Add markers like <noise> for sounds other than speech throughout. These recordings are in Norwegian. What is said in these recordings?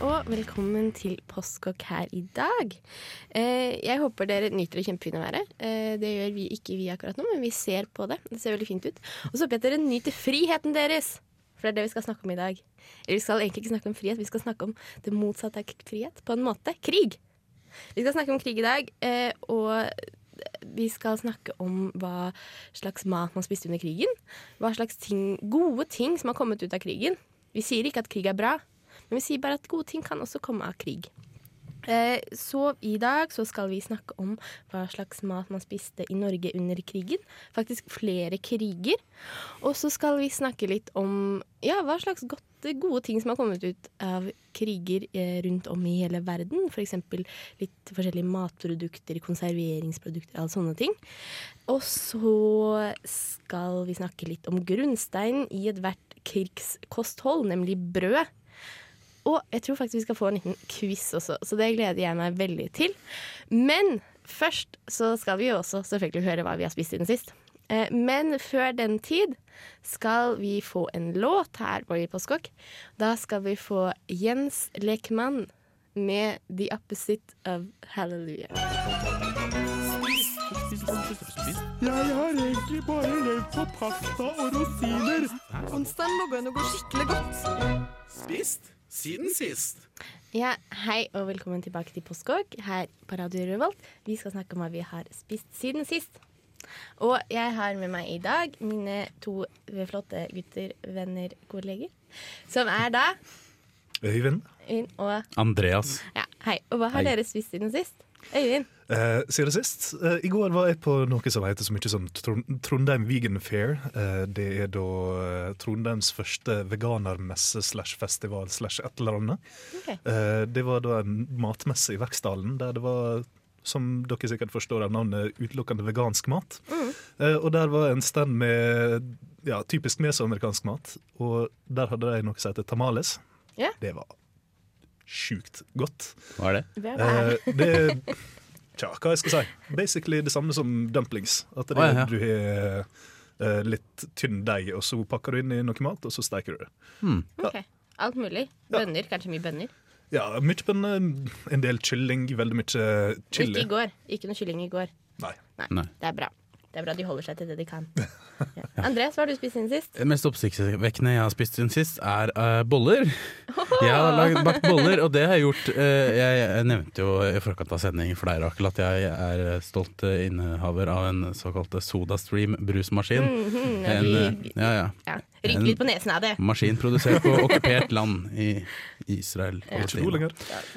Og velkommen til Postkokk her i dag. Eh, jeg håper dere nyter det kjempefine været. Eh, det gjør vi ikke vi akkurat nå, men vi ser på det. Det ser veldig fint ut. Og så håper jeg at dere nyter friheten deres, for det er det vi skal snakke om i dag. Eller vi skal egentlig ikke snakke om frihet, vi skal snakke om det motsatte av frihet, på en måte. Krig. Vi skal snakke om krig i dag, eh, og vi skal snakke om hva slags mat man spiste under krigen. Hva slags ting, gode ting som har kommet ut av krigen. Vi sier ikke at krig er bra, men vi sier bare at gode ting kan også komme av krig. Eh, så i dag så skal vi snakke om hva slags mat man spiste i Norge under krigen. Faktisk flere kriger. Og så skal vi snakke litt om ja, hva slags godt, gode ting som har kommet ut av kriger eh, rundt om i hele verden. F.eks. litt forskjellige matprodukter, konserveringsprodukter, alle sånne ting. Og så skal vi snakke litt om grunnsteinen i ethvert krigskosthold, nemlig brød. Og jeg tror faktisk vi skal få en liten quiz også, så det gleder jeg meg veldig til. Men først så skal vi jo også selvfølgelig høre hva vi har spist siden sist. Eh, Men før den tid skal vi få en låt her på Postkokk. Da skal vi få Jens Lekmann med 'The Opposite of Hallelujah'. Jeg har egentlig bare levd på pasta og rosiner. Onsdagen må gå noe skikkelig godt. Spist siden sist. Ja, Hei og velkommen tilbake til Postkokk her på Radio Revolt. Vi skal snakke om hva vi har spist siden sist. Og jeg har med meg i dag mine to flotte gutter, venner, kolleger. Som er da Øyvind. Øyvind og Andreas. ja, Hei. Og hva har Hei. dere spist siden sist? Øyvind. Eh, siden sist, eh, I går var jeg på noe som heter så mye som Trondheim Vegan Fair. Eh, det er da eh, Trondheims første veganermesse slash festival slash et eller annet. Okay. Eh, det var da en matmesse i Vekstdalen der det var som dere sikkert forstår av navnet, utelukkende vegansk mat. Eh, og der var en stand med ja, typisk mesoamerikansk mat. Og der hadde de noe som heter tamales. Yeah. Det var sjukt godt. Hva er det? Hva er det? Eh, det er Tja, hva jeg skal si. Basically det samme som dumplings. At det, oh, ja, ja. du har uh, litt tynn deig, og så pakker du inn i noe mat, og så steker du det. Ok. Alt mulig. Bønner. Kanskje mye bønner. Ja, mye bønner, en del kylling, veldig mye Og chili. Ikke i går. Ikke noe kylling i går. Nei. Nei. Det er bra. Det er bra de holder seg til det de kan. Ja. Andres, hva har du spist siden sist? Det mest oppsiktsvekkende jeg har spist siden sist, er uh, boller. Jeg har lagd bakt boller, og det har jeg gjort uh, jeg, jeg nevnte jo i forkant av sending for deg, Rakel, at jeg er stolt eh, innehaver av en såkalt SodaStream brusmaskin. Mhm, En, vi- ja, ja. Ja. Rynk litt på nesen av det. Maskin produsert på okkupert land i Israel. Lenger.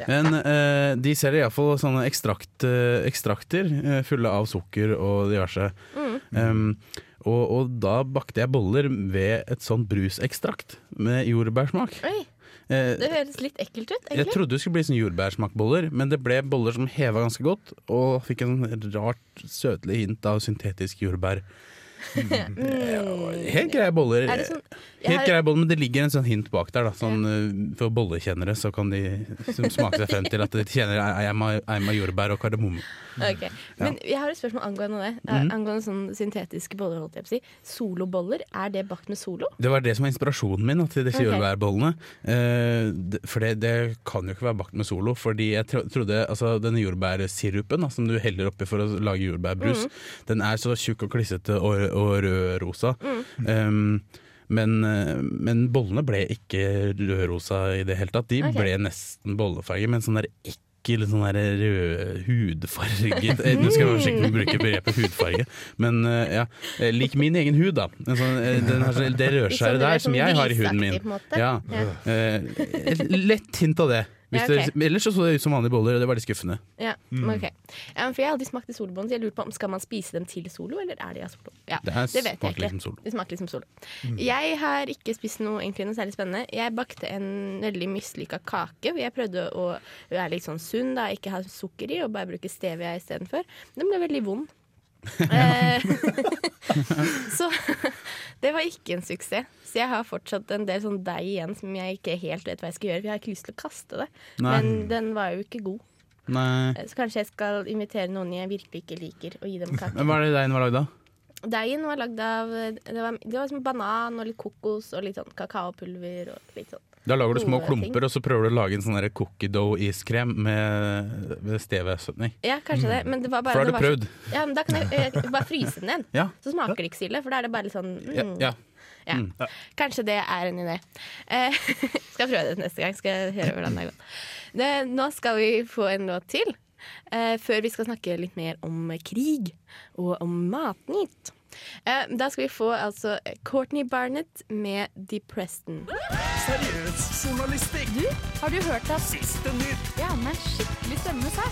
Men eh, de selger iallfall sånne ekstrakt, eh, ekstrakter eh, fulle av sukker og diverse. Um, og, og da bakte jeg boller ved et sånt brusekstrakt med jordbærsmak. Oi, Eh, det høres litt ekkelt ut, jeg trodde det skulle bli sånn jordbærsmakboller, men det ble boller som heva ganske godt, og fikk en rart søtlig hint av syntetisk jordbær. Helt greie boller. Mm. Er sånn Helt har- greie boller, men det ligger en sånn hint bak der. Da. Sånn, eh, For bollekjennere så kan de smake seg frem til at de kjenner eima, jordbær og kardemomme. Ok, Men jeg har et spørsmål angående det. Eh, Angående sånne syntetiske boller. holdt jeg på å si. Soloboller, er det bakt med solo? Det var det som var inspirasjonen min til disse okay. jordbærbollene. Eh, for det, det kan jo ikke være bakt med solo, fordi jeg trodde altså, denne jordbærsirupen da, som du heller oppi for å lage jordbærbrus, den er så tjukk og klissete og, og rødrosa. Um, men, eh, men bollene ble ikke rød-rosa i det hele tatt. De okay. ble nesten bollefarge, men sånn der ekkel sånn der rød hudfarget Eh, <laughs> Nå skal jeg med å bruke begrepet hudfarge, men eh, ja. eh, Lik min egen hud, da. Sånn, her, det <laughs> Litt rødskjæret sånn- der som sånn jeg har i huden min. Ja. Eh, lett hint av det. Hvis Ja, okay. det, ellers så så det ut som vanlige boller, og det var litt skuffende. Ja, men ok. Ja, for jeg har aldri smakt solobånd, så jeg lurer på om skal man spise dem til solo, eller er de av solo? Ja, Det her det vet jeg ikke. liksom solo. Det smaker liksom solo. Jeg har ikke spist noe egentlig noe særlig spennende. Jeg bakte en veldig mislykka kake. hvor Jeg prøvde å være litt sånn sunn, da, ikke ha sukker i, og bare bruke stevia istedenfor. Den ble veldig vond. Eh, <laughs> så <laughs> det var ikke en suksess. Så jeg har fortsatt en del sånn deig igjen som jeg ikke helt vet hva jeg skal gjøre. For jeg har ikke lyst til å kaste det. Nei. Men den var jo ikke god. Nei. Så kanskje jeg skal invitere noen jeg virkelig ikke liker, og gi dem kake. Men hva er det deigen var lagd av? Deigen var lagd av Det var, det var som banan og litt kokos og litt sånn kakaopulver og litt sånn. Da lager du små klumper, klumper, og så prøver du å lage en sånn cookie dough-iskrem med, med stevesøtning. Ja, kanskje det, men det var bare For har du så- prøvd? Ja, men da kan jeg, jeg bare fryse den igjen. <laughs> Ja. Så smaker det ikke så ille, for da er det bare litt sånn Ja, mm, ja. ja. Mm. Kanskje det er en idé. Eh, <laughs> skal prøve det neste gang. Skal jeg høre hvordan det går. Det, nå skal vi få en låt til. Eh, før vi skal snakke litt mer om krig og om matnytt. Eh, da skal vi få altså Courtney Barnett med Depreston. Seriøs journalistikk. Du, har du hørt at Siste nytt. jeg har med en skikkelig spennende sak?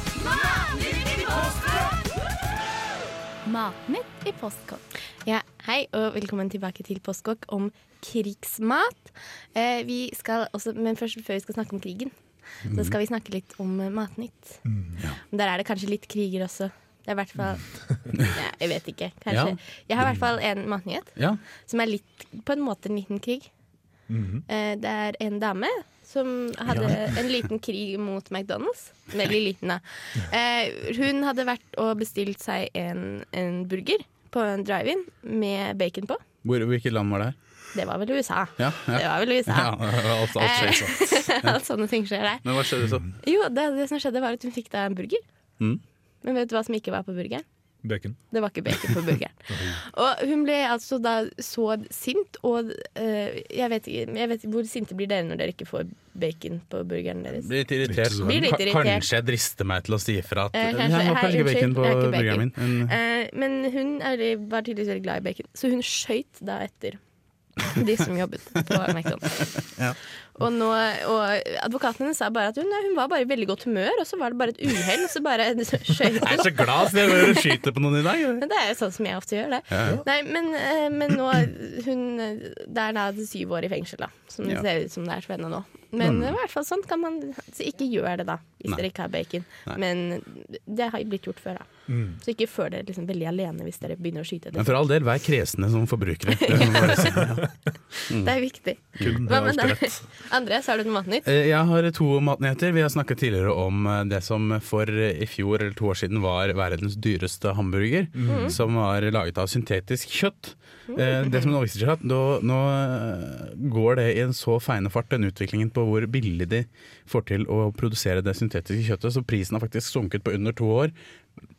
Matnytt i postkokk. Ja, hei og velkommen tilbake til Postkokk om krigsmat. Eh, vi skal også, men først før vi skal snakke om krigen, så skal vi snakke litt om eh, Matnytt. ja. Der er det kanskje litt kriger også. Det er i hvert fall <laughs> ja, Jeg vet ikke. Kanskje. Ja. Jeg har i hvert fall en matnyhet ja. som er litt, på en måte en liten krig. Eh, det er en dame som hadde en liten krig mot McDonald's. Veldig liten, da. Eh, hun hadde vært og bestilt seg en, en burger på en drive-in med bacon på. Hvor, hvilket land var det? Det var vel USA. Ja, Det var vel USA. ja <laughs> alt, alt skjer. <laughs> Alt sånne ting skjer der. Men hva skjedde så? Jo, det, det som skjedde, var at hun fikk da en burger. Mm. Men vet du hva som ikke var på burgeren? Bacon. Det var ikke bacon på burgeren. <laughs> Og hun ble altså da så sint, og uh, jeg, vet ikke, jeg vet ikke Hvor sinte blir dere når dere ikke får bacon på burgeren deres? Blir litt irritert. Blir litt irritert. Kanskje jeg drister meg til å si ifra at Eh, Jeg kanskje- har hei, kanskje ikke bacon på ikke burgeren min. Men, Eh, men hun er, var tydeligvis veldig glad i bacon, så hun skøyt da etter de som jobbet på <laughs> McDonald's. Ja. Og, nå, og advokaten hennes sa bare at hun, hun var bare i veldig godt humør, og så var det bare et uhell, så bare <laughs> skøyt jeg er så glad for å skyte skyter på noen i dag. Men det er jo sånn som jeg ofte gjør det. Ja. Nei, men, eh, men nå hun, Det er da syv år i fengsel, da. Som Ja. ser ut som det er spennende nå. Men i hvert fall sånn kan man Så ikke gjør det, da, hvis Nei. dere ikke har bacon. Nei. Men det har blitt gjort før, da. Mm. Så ikke føl dere liksom veldig alene hvis dere begynner å skyte Det. Men for all del, vær kresne som forbrukere. <laughs> Det. Ja. Det er viktig. Kunden Hva med deg? Så har du noe matnytt? Eh, Jeg har to matnyheter. Vi har snakket tidligere om eh, det som for i fjor eller to år siden var verdens dyreste hamburger. Som var laget av syntetisk kjøtt. Mm. Det som nå viser seg at nå, nå går det i en så feine fart, den utviklingen på hvor billig de får til å produsere det syntetiske kjøttet. Så prisen har faktisk sunket på under to år.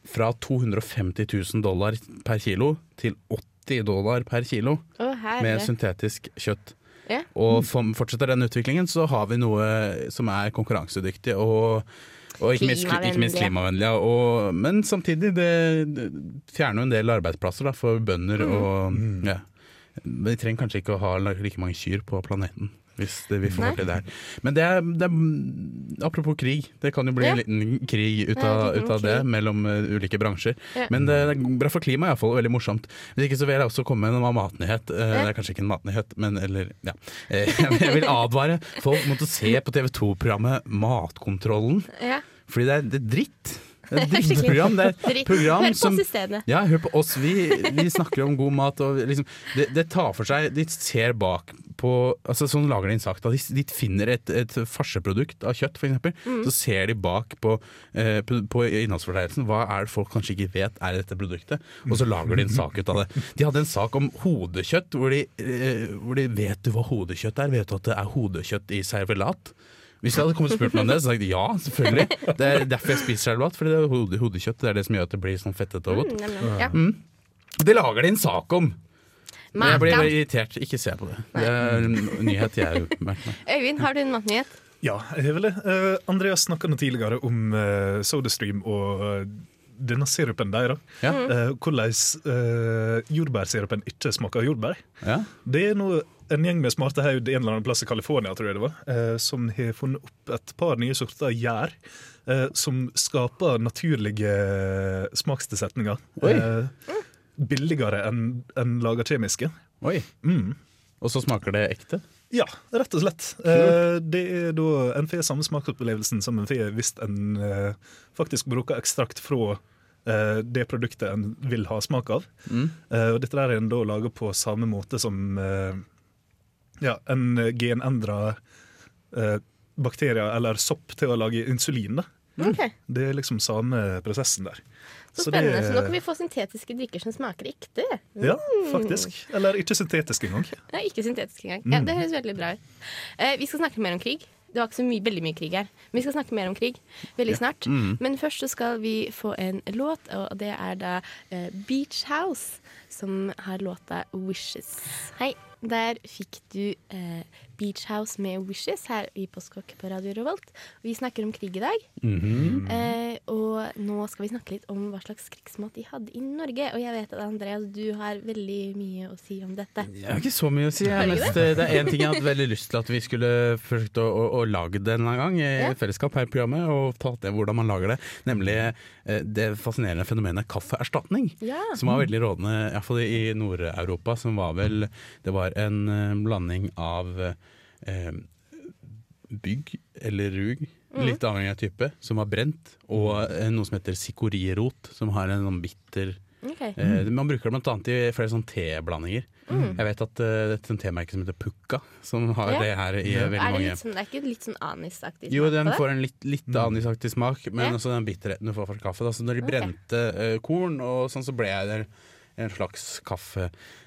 Fra 250 000 dollar per kilo til 80 dollar per kilo oh, med syntetisk kjøtt. Ja. Og fortsetter den utviklingen, så har vi noe som er konkurransedyktig og, og ikke, minst, ikke minst klimavennlig. ja. Og, men samtidig, det, det fjerner jo en del arbeidsplasser da, for bønder. Og, ja. Vi trenger kanskje ikke å ha like mange kyr på planeten. Hvis det, vi får Nei. til det her. Men det er, det er Apropos krig, det kan jo bli Ja. en liten krig ut av, ut av det mellom uh, ulike bransjer. Ja. Men det er bra for klimaet iallfall, og veldig morsomt. Hvis ikke så vil jeg også komme med en matnyhet. Uh, Ja. Det er kanskje ikke en matnyhet, men eller ja. Uh, <laughs> Jeg vil advare folk mot å se på TV 2-programmet Matkontrollen, Ja. fordi det er, det er dritt. Det er <laughs> drittprogram. Det er program Hør på som oss i stedet. ja, hør på oss. Vi, vi snakker om god mat. Og liksom, det, det tar for seg De ser bak på altså Sånn lager de en sak. De, de finner et, et farseprodukt av kjøtt, f.eks. Mm. Så ser de bak på, eh, på, på innholdsfortegnelsen hva er det folk kanskje ikke vet er dette produktet, og så lager de en sak ut av det. De hadde en sak om hodekjøtt, hvor de, eh, hvor de Vet du hva hodekjøtt er? Vet du at det er hodekjøtt i servelat? Hvis jeg hadde kommet og spurt meg om det, så hadde jeg sagt ja, selvfølgelig. Det er derfor jeg spiser servelat, fordi det er hode, hodekjøtt. Det er det som gjør at det blir sånn fettete og godt. Mm, ja. mm. Det lager de en sak om! Men jeg blir bare irritert. Ikke se på det. Det er en nyhet jeg merker meg. Øyvind, har du en matnyhet? Ja, jeg har vel det. Uh, Andreas snakka nå tidligere om uh, SodaStream og uh, denne sirupen deres. Ja. Uh, hvordan uh, jordbærsirupen ikke smaker jordbær. Ja. Det er noe en gjeng med smarte haud en eller annen plass i California tror jeg det var, eh, som har funnet opp et par nye sorter gjær eh, som skaper naturlige smakstilsetninger. Oi. Eh, billigere enn en laga kjemiske. Oi. Mm. Og så smaker det ekte? Ja, rett og slett. Eh, det er da En får samme smaksopplevelsen som en får hvis en eh, faktisk bruker ekstrakt fra eh, det produktet en vil ha smak av. Mm. Eh, og dette der er en da laga på samme måte som ja, en genendra bakterier eller sopp til å lage insulin. Da. Ok, Det er liksom samme prosessen der. Så Så det- spennende. Så nå kan vi få syntetiske drikker som smaker ekte. Ja, faktisk. Eller ikke syntetiske engang. Ja, ikke syntetiske engang. Ja, det høres veldig bra ut. Eh, vi skal snakke mer om krig. Det var ikke så mye, veldig mye krig her. Men vi skal snakke mer om krig veldig snart. Men først så skal vi få en låt, og det er da eh, Beach House som har låta 'Wishes'. Hei. Der fikk du eh, Beach House med 'Wishes' her i Postkokk på Radio Revolt. Vi snakker om krig i dag. Mhm. Eh, og nå skal vi snakke litt om hva slags krigsmat de hadde i Norge. Og jeg vet at Andreas, du har veldig mye å si om dette. Jeg har ikke så mye å si. Jeg Har er mest, det er én ting jeg hadde veldig lyst til at vi skulle forsøkt å, å, å lage det en eller annen gang i Ja. fellesskap her i programmet, og tatt det hvordan man lager det. Nemlig eh, det fascinerende fenomenet kaffeerstatning. Ja. Som var veldig rådende, iallfall i Nord-Europa. Som var vel Det var en eh, blanding av eh, bygg eller rug, Mm. litt avhengig av type, som har brent, og eh, noe som heter sikorirot, som har en sånn bitter okay. Eh, man bruker det annet i flere sånne teblandinger. Mm. Jeg vet at eh, det er et temerke som heter Pukka, som har Ja. det her i Ja. veldig Er det, mange litt sånn, det er ikke litt sånn anisaktig Jo, smak den får en litt, litt anisaktig smak, men Ja. også den bitterheten du får fra kaffe. Da. Så når de brente eh, korn og sånn, så ble jeg en slags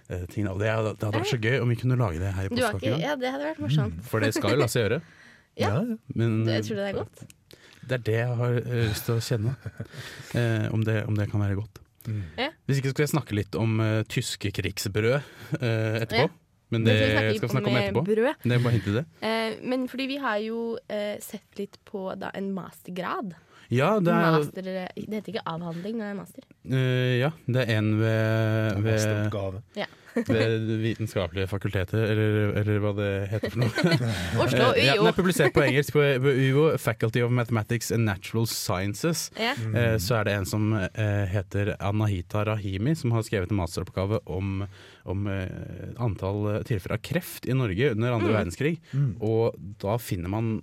kaffeting. Og det, det hadde vært så gøy om vi kunne lage det her i gang. ja, det hadde vært morsomt. For det skal jo la seg gjøre. <laughs> Ja. ja. Men Jeg tror det er godt. det er det jeg har eh, lyst til å kjenne. Eh, om, det, om det kan være godt. Mm. Ja. Hvis ikke skal jeg snakke litt om uh, tyske krigsbrød uh, etterpå. Ja. Men det Det skal vi skal vi snakke om etterpå. Brød. Det er bare hint til det. Eh, men fordi vi har jo eh, sett litt på da, en mastergrad. Ja, det er, Master, det heter ikke avhandling, det er master. Uh, ja, det er en ved, ved, ja. ved Vitenskapelige fakulteter, eller, eller hva det heter for noe. <laughs> Oslo UiO. ja, den er publisert på engelsk på, på UiO, Faculty of Mathematics and Natural Sciences. Ja. Uh, så er det en som uh, heter Anahita Rahimi, som har skrevet en masteroppgave om, om eh, antall tilfeller av kreft i Norge under andre verdenskrig. Mm. Og da finner man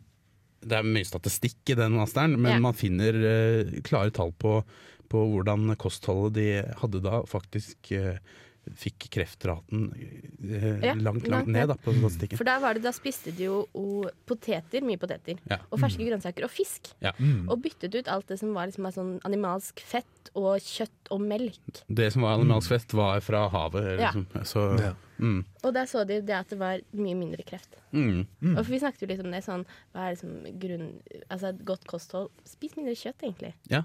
Det er mye statistikk i den masteren, men Ja. man finner uh, klare tall på, på hvordan kostholdet de hadde da, faktisk uh, fikk kreftraten eh, Ja, langt, langt langt ned da, på statistikken. For da, var det, da spiste de jo o, poteter, mye poteter, Ja. og ferske grønnsaker og fisk. Mm. Og byttet ut alt det som var liksom, sånn animalsk fett og kjøtt og melk. Det som var animalsk fett, var fra havet. Ja. Liksom. Så, Ja. Mm, Og der så de det at det var mye mindre kreft. mm. Mm. Og for vi snakket jo litt om det sånn Hva er liksom grunn Altså et godt kosthold. Spis mindre kjøtt, egentlig. Ja.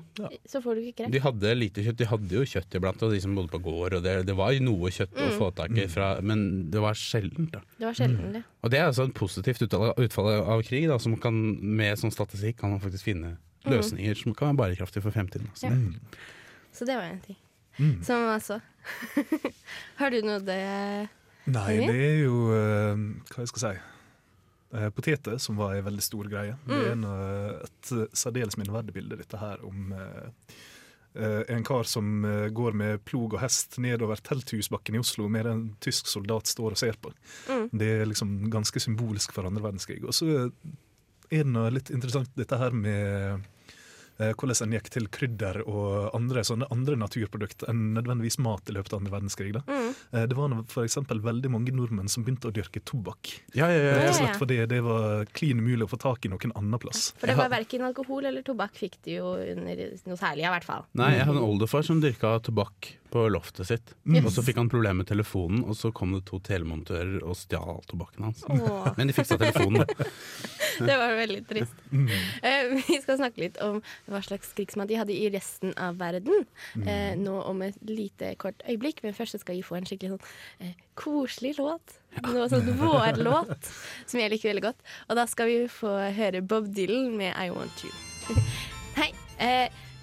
Så får du ikke kreft. De hadde lite kjøtt. De hadde jo kjøtt iblant, og de som bodde på gård. Og det, det var noe kjøtt å Mm. få tak i, fra, men det var sjeldent. Da. Det var sjelden, det. Og det er altså et positivt utfall, av krig. Da, som kan, med sånn statistikk kan man faktisk finne løsninger som kan være bærekraftige for fremtiden. Altså. Ja. Mm. Så det var en ting. Mm. Som altså <laughs> Har du noe det Nei, det er jo uh, Hva jeg skal si Uh, Poteter, som var en veldig stor greie. Det er en, eh, et særdeles minneverdig bilde, dette her, om uh, en kar som går med plog og hest nedover telthusbakken i Oslo, med en tysk soldat står og ser på. Mm. Det er liksom ganske symbolsk for andre verdenskrig. Og så er det noe litt interessant dette her med hvordan en gikk til krydder og andre, sånne andre naturprodukter enn nødvendigvis mat i løpet av andre verdenskrig. Da. Mm. Eh, Det var f.eks. veldig mange nordmenn som begynte å dyrke tobakk. Ja, ja, ja, Rett og slett fordi det var klin umulig å få tak i noen annen plass. For det var verken alkohol eller tobakk fikk de jo under noe særlig, i hvert fall. Nei, jeg har en oldefar som dyrka tobakk på loftet sitt. Yes. Og så fikk han problemer med telefonen, og så kom det to telemontører og stjal tobakken hans. Åh, Men de fiksa telefonen. <laughs> det var veldig trist. Eh, vi skal snakke litt om hva slags krigsmat de hadde i resten av verden. Eh, nå om et lite kort øyeblikk, men først skal vi få en skikkelig sånn eh, koselig låt. Noe sånn vårlåt som jeg liker veldig godt. Og da skal vi få høre Bob Dylan med I Want You. <laughs> Hei.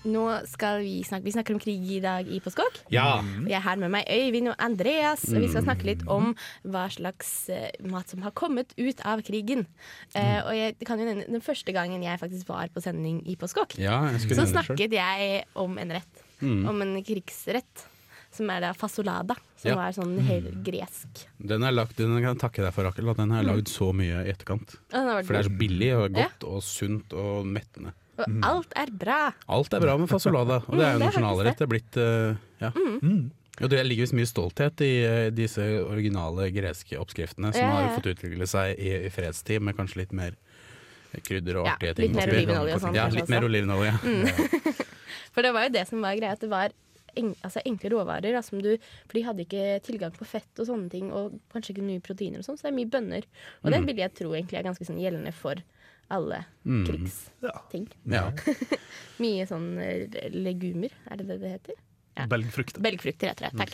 Nå skal vi snakke Vi snakker om krig i dag i Påskåk. Ja. Og Jeg er her med meg Øyvind og Andreas, og vi skal snakke litt om hva slags eh, mat som har kommet ut av krigen. Eh, og jeg kan jo nevne Den første gangen jeg faktisk var på sending i Påskåk, ja, så snakket jeg om en rett. Om en krigsrett. Som er da fasolada, som Ja. var sånn helt gresk. Den er lagd, den kan jeg takke deg for, Akel, at den har jeg lagd så mye i etterkant. For det er så billig og godt og sunt og mettende. Og alt er bra. Alt er bra med fasolada, og det er jo Mm, nasjonalrett. Det er blitt eh, ja. Mm. Og det ligger visst mye stolthet i eh, disse originale greske oppskriftene, som Ja, ja, ja. har fått utvikle seg i, i fredstid med kanskje litt mer krydder og Ja, artige litt ting. mer olivenolje og sånn Ja, litt mer olivenolje. Mm. <laughs> For det var jo det som var greia, at det var en, altså enkle råvarer. Altså du, for de hadde ikke tilgang på fett og sånne ting, og kanskje ikke mye proteiner og sånn, så det er mye bønner. Og det vil jeg tro egentlig er ganske sånn gjeldende for alle krigsting. Ja. <laughs> Mye sånn eh, legumer, er det det det heter? Ja. Belgfrukter. Belgfrukter heter det. Takk.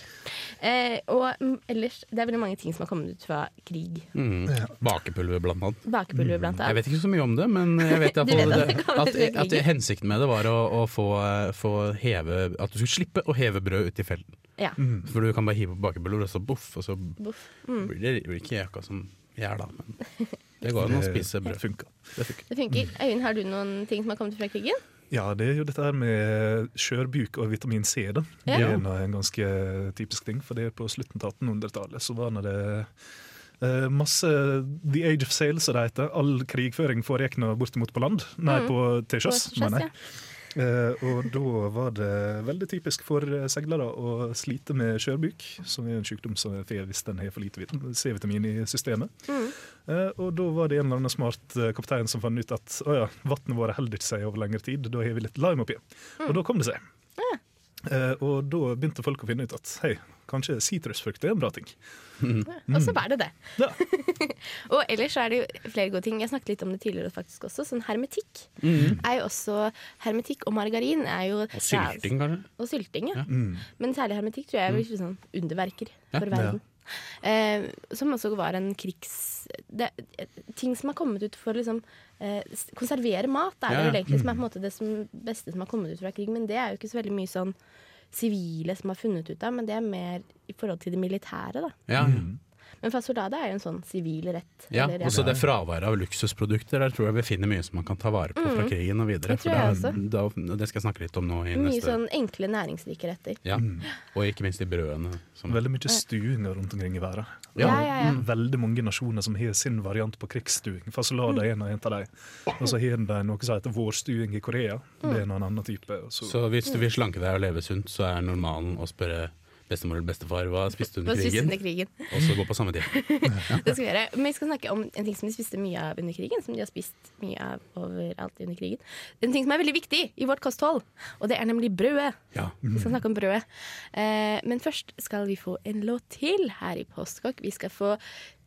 Eh, og mm, ellers, det er veldig mange ting som har kommet ut fra krig. Mm. Bakepulver, blant annet. Bakepulver, blant annet. Jeg vet ikke så mye om det, men jeg vet jeg <laughs> vet at det, det kommer at, at, hensikten med det var å, å få, få heve At du skulle slippe å heve brød ut i felten. Ja. For du kan bare hive på bakepulver, og så boff, og så Boff. Mm. blir det blir ikke jæka som gjær, da. Men <laughs> det går an å spise brød. funker. Det funker. Det funker. Øyvind, har du noen ting som har kommet fra krigen? Ja, det er jo dette her med skjørbuk og vitamin C. da. Det er en, en ganske typisk ting, for det er på slutten av 1800-tallet så var det eh, masse The Age of Sail, som det heter. All krigføring foregikk nå bortimot på land. Nei, Mm. på, til sjøs, mener jeg. Og da var det veldig typisk for eh, seilere å slite med skjørbuk, som er en sykdom som er får hvis den har for lite C-vitamin i systemet. Mm. Eh, og da var det en eller annen smart eh, kaptein som fant ut at å ja, vannet vårt holder ikke seg over lengre tid, da har vi litt lime oppi. Og da kom det seg. Eh, og da begynte folk å finne ut at hei, kanskje sitrusfrukt er en bra ting. Og så var det det. Ja. <laughs> og ellers så er det jo flere gode ting. Jeg snakket litt om det tidligere faktisk også. Sånn hermetikk er jo også Hermetikk og margarin er jo Og sylting, kanskje? Og sylting, ja. Mm. Men særlig hermetikk tror jeg er sånn underverker Ja. for verden. Eh, som også var en krigs... Det, ting som har kommet ut for å liksom, eh, konservere mat, er det Ja, ja. det egentlig som er på en måte det som, beste som har kommet ut fra krig. Men det er jo ikke så veldig mye sånn sivile som har funnet ut av, men det er mer i forhold til det militære, da. Ja. Men fasolade er jo en sånn sivil rett. Ja, eller, også det fraværet av luksusprodukter. Der tror jeg vi finner mye som man kan ta vare på fra krigen og videre. Mm. Det tror jeg For da, da, det skal jeg snakke litt om nå i Mye neste sånn enkle, næringsrike retter. ja. Og ikke minst de brødene. Som, Veldig mye stuinger rundt omkring i verden. Ja, ja, ja. Veldig mange nasjoner som har sin variant på krigsstuing. Fasolada er en av en av dem. Og så har de noe som heter vårstuing i Korea. Det er en annen type. Så, så hvis du vil slanke deg og leve sunt, så er normalen å spørre bestemor eller bestefar hva spiste du under krigen, under krigen. og så gå på samme tid. <laughs> Det skal vi gjøre. Men vi skal snakke om en ting som de spiste mye av under krigen. Som de har spist mye av overalt under krigen. En ting som er veldig viktig i vårt kosthold, og det er nemlig brødet. Ja. Vi skal snakke om brødet. Eh, men først skal vi få en låt til her i Postkokk. Vi skal få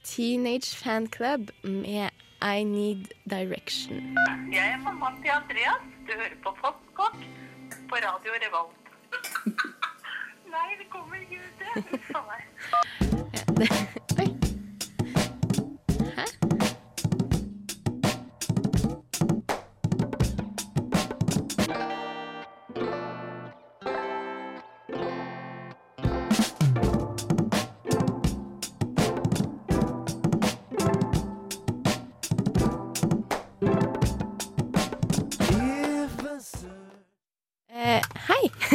Teenage Fan Club med I Need Direction. Jeg er mammaen til Andreas. Du hører på Postkokk på Radio Revolt. Nei, det kommer ikke ut. Ja, det, oi. Hæ?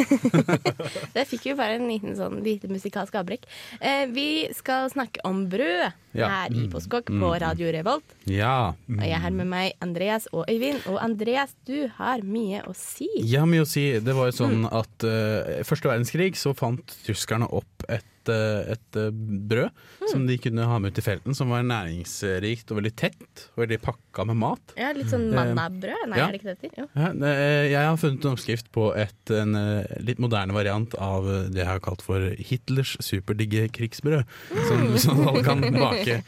<laughs> det fikk jo bare en liten sånn lite musikalsk avbrekk. Eh, vi skal snakke om brød Ja. her i Postkokk på Radio Revolt. ja. Og jeg er her med meg Andreas og Øyvind. Og Andreas, du har mye å si. Jeg har mye å si. Det var jo sånn at uh, første verdenskrig så fant tyskerne opp et, eh, et brød brød som de kunne ha med ut i felten, som var næringsrikt og veldig tett og veldig pakka med mat. Ja, Litt sånn mannabrød? Nei, ja. er det ikke det heter? Ja, eh, jeg har funnet en oppskrift på et, en eh, litt moderne variant av eh, det jeg har kalt for Hitlers superdigge krigsbrød. Som, som alle kan bake.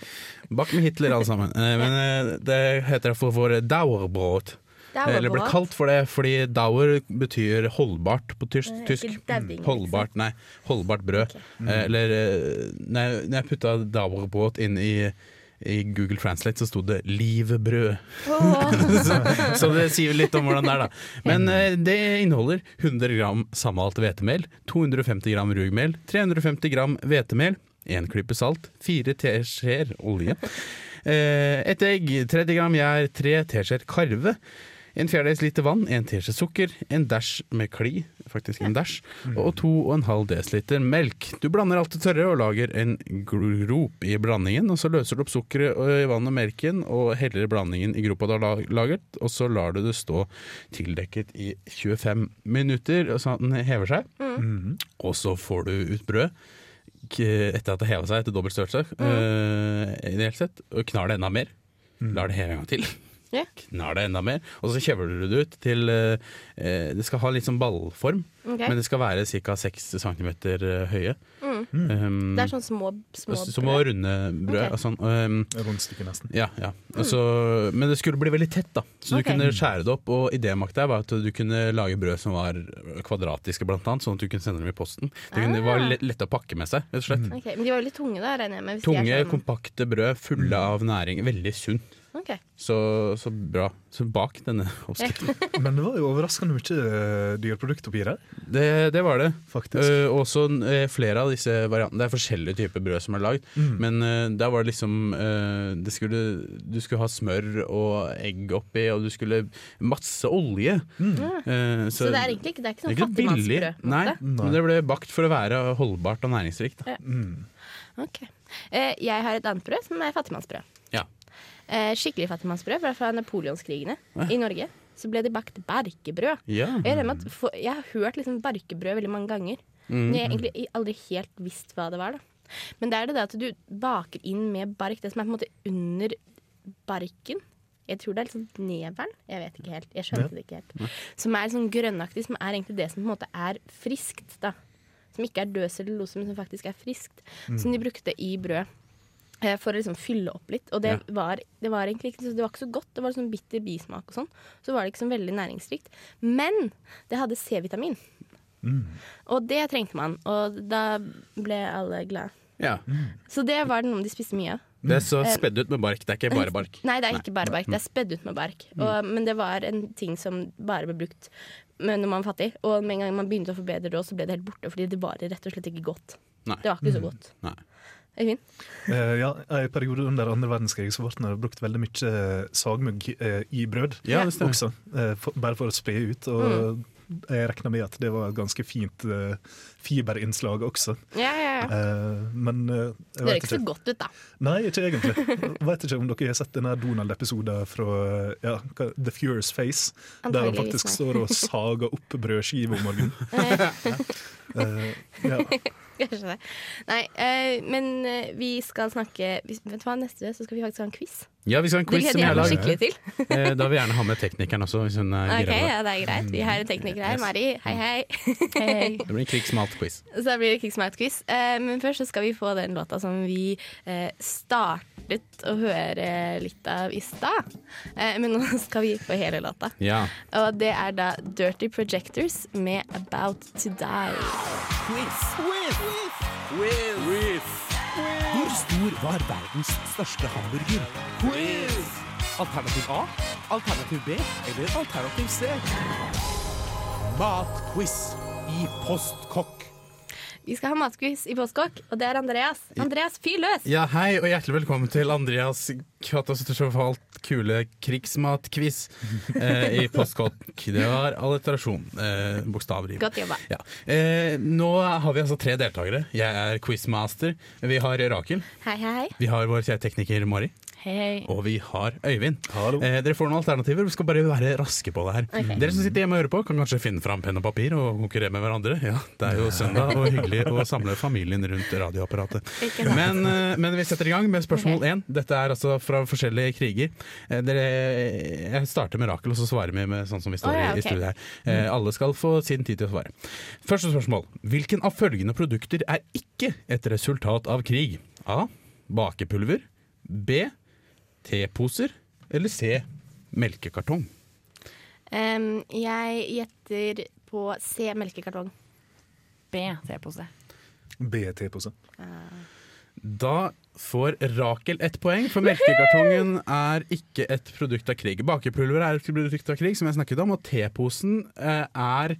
Bak med Hitler, alle sammen. Eh, Men eh, det heter for, for Dauerbrot. Eller ble kalt for det fordi Dauer betyr holdbart på tysk. Eh, tysk. dadding, Holdbart, nei. Holdbart brød. Eh, Eller eh, nei, når jeg putta Dauerbrot inn i I Google Translate så sto det 'livbrød'. Oh. <laughs> så, så det sier litt om hvordan det er, da. <laughs> Men eh, det inneholder 100 gram sammalt hvetemel, 250 gram rugmel, 350 gram hvetemel, én klype salt, fire teskjeer olje, eh, et egg, 30 gram gjær, tre teskjeer karve. En fjerdedels liter vann, en teskje sukker, en dash med kli, faktisk en dash, og to og en halv desiliter melk. Du blander alt det tørre og lager en grop i blandingen, og så løser du opp sukkeret i vann og melken og heller blandingen i gropa du har lagret, og så lar du det stå tildekket i 25 minutter, sånn at den hever seg. Og så får du ut brød etter at det heva seg til dobbelt størrelse, eh, ideelt sett, og knar det enda mer. Lar det heve en gang til. Ja. Knar det enda mer, og så kjevler du det ut til eh, eh, Det skal ha litt sånn ballform, okay. men det skal være ca. 6 cm høye. Mm. Um, Det er sånn små, små som å runde brød. Okay. sånn, um, Rundstykke, nesten. ja, ja. Og så- men det skulle bli veldig tett, da. Så okay. du kunne skjære det opp. Og idémakta var at du kunne lage brød som var kvadratiske, blant annet, sånn at du kunne sende dem i posten. Det kunne, Ah. var lett, lett å pakke med seg, rett og slett. Ok, Men de var jo litt tunge, da, regner jeg med. hvis de Tunge, er sånn- kompakte brød fulle av næring. Veldig sunt. Ok. Så, så bra. Så bak denne <laughs> oppskriften. <laughs> Men det var jo overraskende mye eh, dyrprodukt oppi der, Det, det var det. faktisk. Uh, også uh, flere av disse variantene. Det er forskjellige typer brød som er lagd. Mm. Men uh, der var det liksom eh, det skulle, Du skulle ha smør og egg oppi, og du skulle Masse olje. Mm. Eh, Så, det er egentlig ikke, det er ikke det sånn fattigmannsbrød? Nei, Nei, men det ble bakt for å være holdbart og næringsrikt. Da. Mm. Ok. Eh, jeg har et annet brød som er fattigmannsbrød. Ja. Eh, skikkelig fattigmannsbrød fra, napoleonskrigene napoleonskrigene i Norge. Så ble det bakt barkebrød. Ja. Jeg, for, jeg har hørt liksom barkebrød veldig mange ganger. Men jeg har egentlig aldri helt visst hva det var. da Men det er det at du baker inn med bark, det som er på en måte under barken. Jeg tror det er sånn neveren. Jeg vet ikke helt. Jeg skjønte det ikke helt. Som er sånn grønnaktig, som er egentlig det som på en måte er friskt. da Som ikke er død cellulose, men som faktisk er friskt. Som de brukte i brød. Eh, For å liksom fylle opp litt. Og det, Ja. var, det var egentlig ikke, så det var ikke så godt. Det var sånn bitter bismak og sånn. Så var det ikke så veldig næringsrikt. Men det hadde C-vitamin. Og det trengte man, og da ble alle glade. Ja. Så det var noe de spiste mye av. Det er så spedd ut med bark. Det er ikke bare bark. Nei, det er ikke bare bark. Det er spedd ut med bark. Og, men det var en ting som bare ble brukt når man var fattig. Og med en gang man begynte å forbedre det, så ble det helt borte. Fordi det var rett og slett ikke godt. Nei. Det var ikke så godt. Nei. Øyvind? Uh, ja, I periode under andre verdenskrig så ble det brukt veldig mye eh, sagmugg eh, i brød Ja, det stemmer. også. eh, for, bare for å spre ut. Og jeg regna med at det var et ganske fint uh, fiberinnslag også. Ja, ja, ja. Uh, men uh, jeg Det høres ikke så godt ut, da. Nei, ikke egentlig. Jeg vet ikke om dere har sett denne Donald-episoden fra eh, ja, The Furious Face, der han faktisk nei. står og sager opp brødskiver om morgenen. <laughs> Eh, ja. <laughs> Kanskje det. Nei, uh, men uh, vi skal snakke vi- Vet du hva, neste så skal vi faktisk ha en quiz. Ja, vi skal ha en quiz som jeg lagd. skikkelig til. <laughs> Eh, Da vil vi gjerne ha med teknikeren også, hvis hun er Ok, gira på det. ja, det er greit. Vi har en tekniker her. Yes. Mari, hei, hei. <laughs> Det blir en krigsmalt-quiz. Så blir. Eh, men først så skal vi få den låta som vi eh, startet å høre litt av i stad. Eh, men nå skal vi få hele låta. Ja. Og det er da Dirty Projectors med About To Die. Hvor stor var verdens største hamburger? Quiz! Alternativ A, alternativ B eller alternativ C? Matquiz i Postkokk. Vi skal ha matquiz i Postkokk, og det er Andreas. Andreas, fyr løs! ja, hei og hjertelig velkommen til Andreas katastrofalt kule krigsmatquiz <laughs> eh, i Postkokk. Det var alliterasjon, eh, bokstavrim. Godt jobba. Ja. Eh, nå har vi altså tre deltakere. Jeg er quizmaster. Vi har Rakel. Hei, hei. Vi har vår kjære tekniker Mari. Hei, hei. Og vi har Øyvind. Hallo. Eh, dere får noen alternativer. Vi skal bare være raske på det her. Okay. Dere som sitter hjemme og hører på, kan kanskje finne fram penn og papir og konkurrere med hverandre. Ja, Det er jo søndag og hyggelig å samle familien rundt radioapparatet. Men, eh, men vi setter i gang med spørsmål én. Dette er altså fra forskjellige kriger. Eh, Dere, jeg starter med Rakel, og så svarer vi med sånn som vi står oh, ja, i, i studiet her. Eh, Alle skal få sin tid til å svare. Første spørsmål. Hvilken av følgende produkter er ikke et resultat av krig? A. Bakepulver. B. Teposer. Eller C. Melkekartong. Um, jeg gjetter på C, melkekartong. B, T-pose. BT-pose. Da får Rakel ett poeng, for melkekartongen er ikke et produkt av krig. Bakepulver er et produkt av krig, som jeg snakket om, og teposen eh, er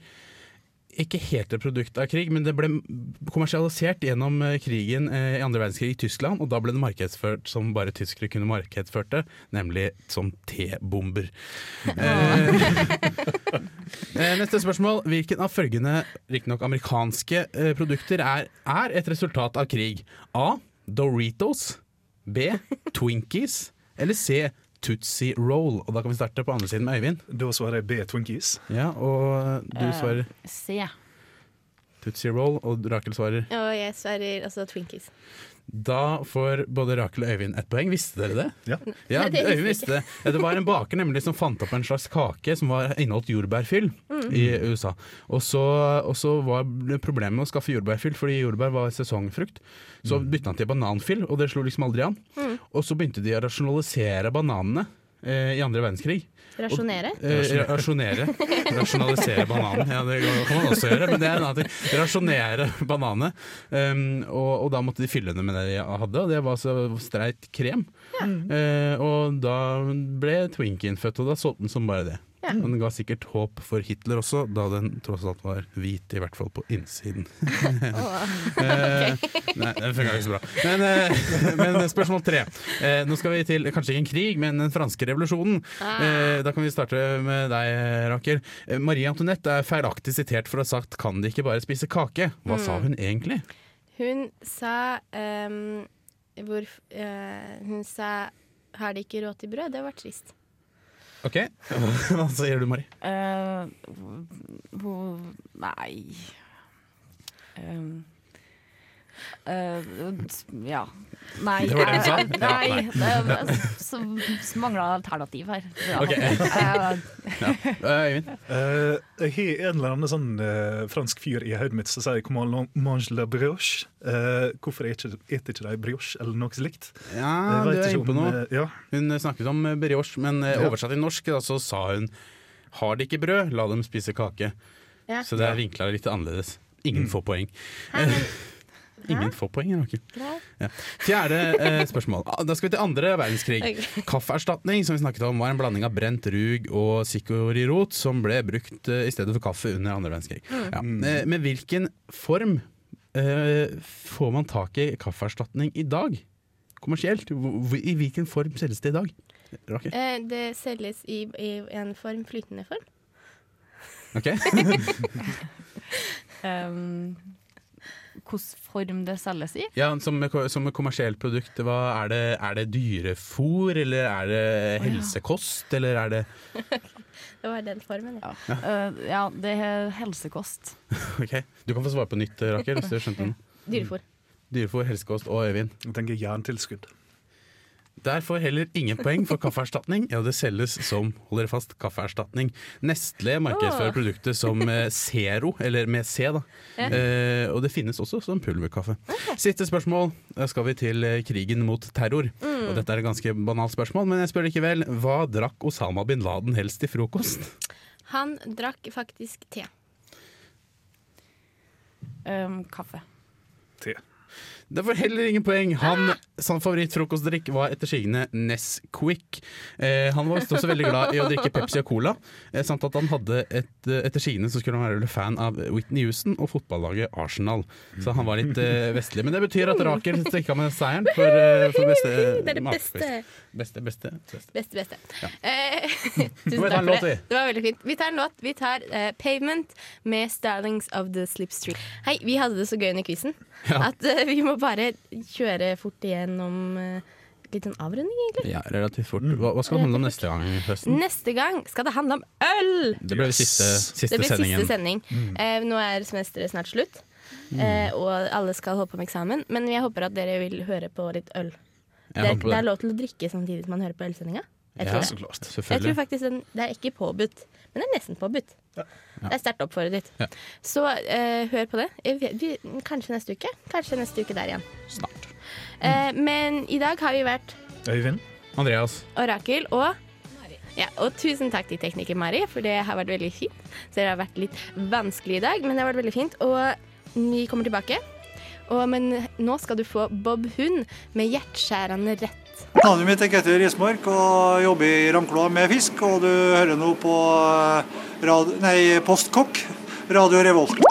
ikke helt et produkt av krig, men det ble kommersialisert gjennom eh, krigen eh, i andre verdenskrig i Tyskland, og da ble det markedsført som bare tyskere kunne markedsført det, nemlig som T-bomber. <laughs> Eh, neste spørsmål. Hvilken av følgende, riktignok amerikanske produkter, er, er et resultat av krig? A. Doritos. B. Twinkies. Eller C. Tootsie Roll. Og da kan vi starte på andre siden med Øyvind. Da svarer jeg B. Twinkies. Ja, og du Eh, svarer C. Tootsie Roll, og Rakel svarer Og jeg svarer altså Twinkies. Da får både Rakel og Øyvind ett poeng. Visste dere det? Ja. Ja, Øyvind visste det. Det var en baker nemlig som fant opp en slags kake som var inneholdt jordbærfyll i USA. Og så, og så var det problemet med å skaffe jordbærfyll, fordi jordbær var sesongfrukt. Så bytta han til bananfyll, og det slo liksom aldri an. Og så begynte de å rasjonalisere bananene eh, i andre verdenskrig. Rasjonere. Eh, rasjonere. Rasjonalisere bananen. Ja, det kan man også gjøre, men det er en annen ting. Rasjonere bananene. Um, og, og da måtte de fylle det med det de hadde, og det var så streit krem. Eh, og da ble Twinkien født, og da solgte den som bare det. Ja. Men det ga sikkert håp for Hitler også, da den tross alt var hvit, i hvert fall på innsiden. <laughs> Eh, nei, det funka ikke så bra. Men, eh, men spørsmål tre. Eh, nå skal vi til kanskje ikke en krig, men den franske revolusjonen. Eh, da kan vi starte med deg, Rakel. Eh, Marie Antoinette er feilaktig sitert for å ha sagt 'kan de ikke bare spise kake'? Hva sa hun egentlig? Hun sa um, hvor, uh, Hun sa 'har de ikke råd til brød'? Det var trist. Ok, <laughs> Hva sier du, Mari? Uh, Nei Um, eh, ja. Nei. Det var det hun sa? <laughs> nei. det- Så, så mangler alternativ her. Ja. Ok. <laughs> Eh, Øyvind? Eh, jeg har en eller annen sånn uh, fransk fyr i hodet mitt som sier 'comment mange la brioche'. Eh, hvorfor spiser ikke de brioche, eller noe slikt? Ja, du er inne på noe. ja. Hun snakket om brioche, men oversatt i norsk da, så sa hun 'har de ikke brød, la dem spise kake'. Ja. Så det er vinkla litt annerledes. Ingen får poeng. Hei, men, Ingen får poeng. Ja. Fjerde eh, spørsmål. Ah, Da skal vi til andre verdenskrig. Okay. Kaffeerstatning som vi snakket om var en blanding av brent rug og sikorirot som ble brukt eh, i stedet for kaffe under andre verdenskrig. Ja. Eh, med hvilken form eh, får man tak i kaffeerstatning i dag? Kommersielt? I hvilken form selges det i dag? Rakel? Eh, det selges i, i en form, flytende form. Ok? <laughs> <laughs> um, Hvilken form det selges i? Ja, som, som et kommersielt produkt, hva, er, det, er det dyrefôr, eller er det helsekost, eller er det <laughs> Det var den formen, ja. Eh, ja, det er helsekost. <laughs> Ok, Du kan få svare på nytt, Rakel, hvis du skjønte <laughs> den. Dyrefôr. Dyrefôr, helsekost og Øyvind. Jeg tenker jerntilskudd. Der får heller ingen poeng for kaffeerstatning. Ja, det selges som hold dere fast, kaffeerstatning. Nestlé markedsfører produktet som Zero, eller med C, da. Ja. Eh, og det finnes også som pulverkaffe. Siste spørsmål. Da skal vi til eh, krigen mot terror. Og dette er et ganske banalt spørsmål, men jeg spør likevel. Hva drakk Osama bin Laden helst til frokost? Han drakk faktisk te. Um, kaffe. Te. Det får heller ingen poeng. Han, Hans favorittfrokostdrikk var etter sigende Nesquik. Eh, han var også veldig glad i å drikke Pepsi og Cola, eh, samt at han hadde et, eh, etter sigende så skulle han være fan av Whitney Houston og fotballaget Arsenal. Så han var litt eh, vestlig. Men det betyr at Rakel stikka med seieren for, eh, for beste Det er det beste. Beste, beste, beste. Beste, beste. Eh, <laughs> tusen takk for det. Det var veldig fint. Vi tar en låt. Vi tar uh, 'Pavement' med 'Starlings of the Slipstream'. Hei, vi hadde det så gøy under quizen Ja. at uh, vi må bare kjøre fort igjennom uh, litt sånn avrunding, egentlig. Ja, relativt fort. Hva, hva skal det handle om neste gang? Høsten? Neste gang skal det handle om øl! Det ble siste, siste Det ble sendingen. siste sending. Eh, nå er semesteret snart slutt, eh, og alle skal holde på med eksamen. Men jeg håper at dere vil høre på litt øl. Det det det. er lov til å drikke samtidig som man hører på ølsendinga. Jeg Ja, tror. Jeg tror faktisk den, Det er ikke påbudt, men det er nesten påbudt. Det er sterkt oppfordret. Ja. Så eh, hør på det. Vi, kanskje neste uke. Kanskje neste uke der igjen. Snart. Eh, men i dag har vi vært Øyvind? Andreas. Orakel og ja, og tusen takk til tekniker Mari, for det har vært veldig fint. Så det har vært litt vanskelig i dag, men det har vært veldig fint. Og vi kommer tilbake. Og, men nå skal du få Bob Hund med hjerteskjærende rett. Navnet mitt er Ketil Rismark og jobber i Ramkloa med fisk. Og du hører nå på eh, rad nei, Postkokk, Radio Revolt.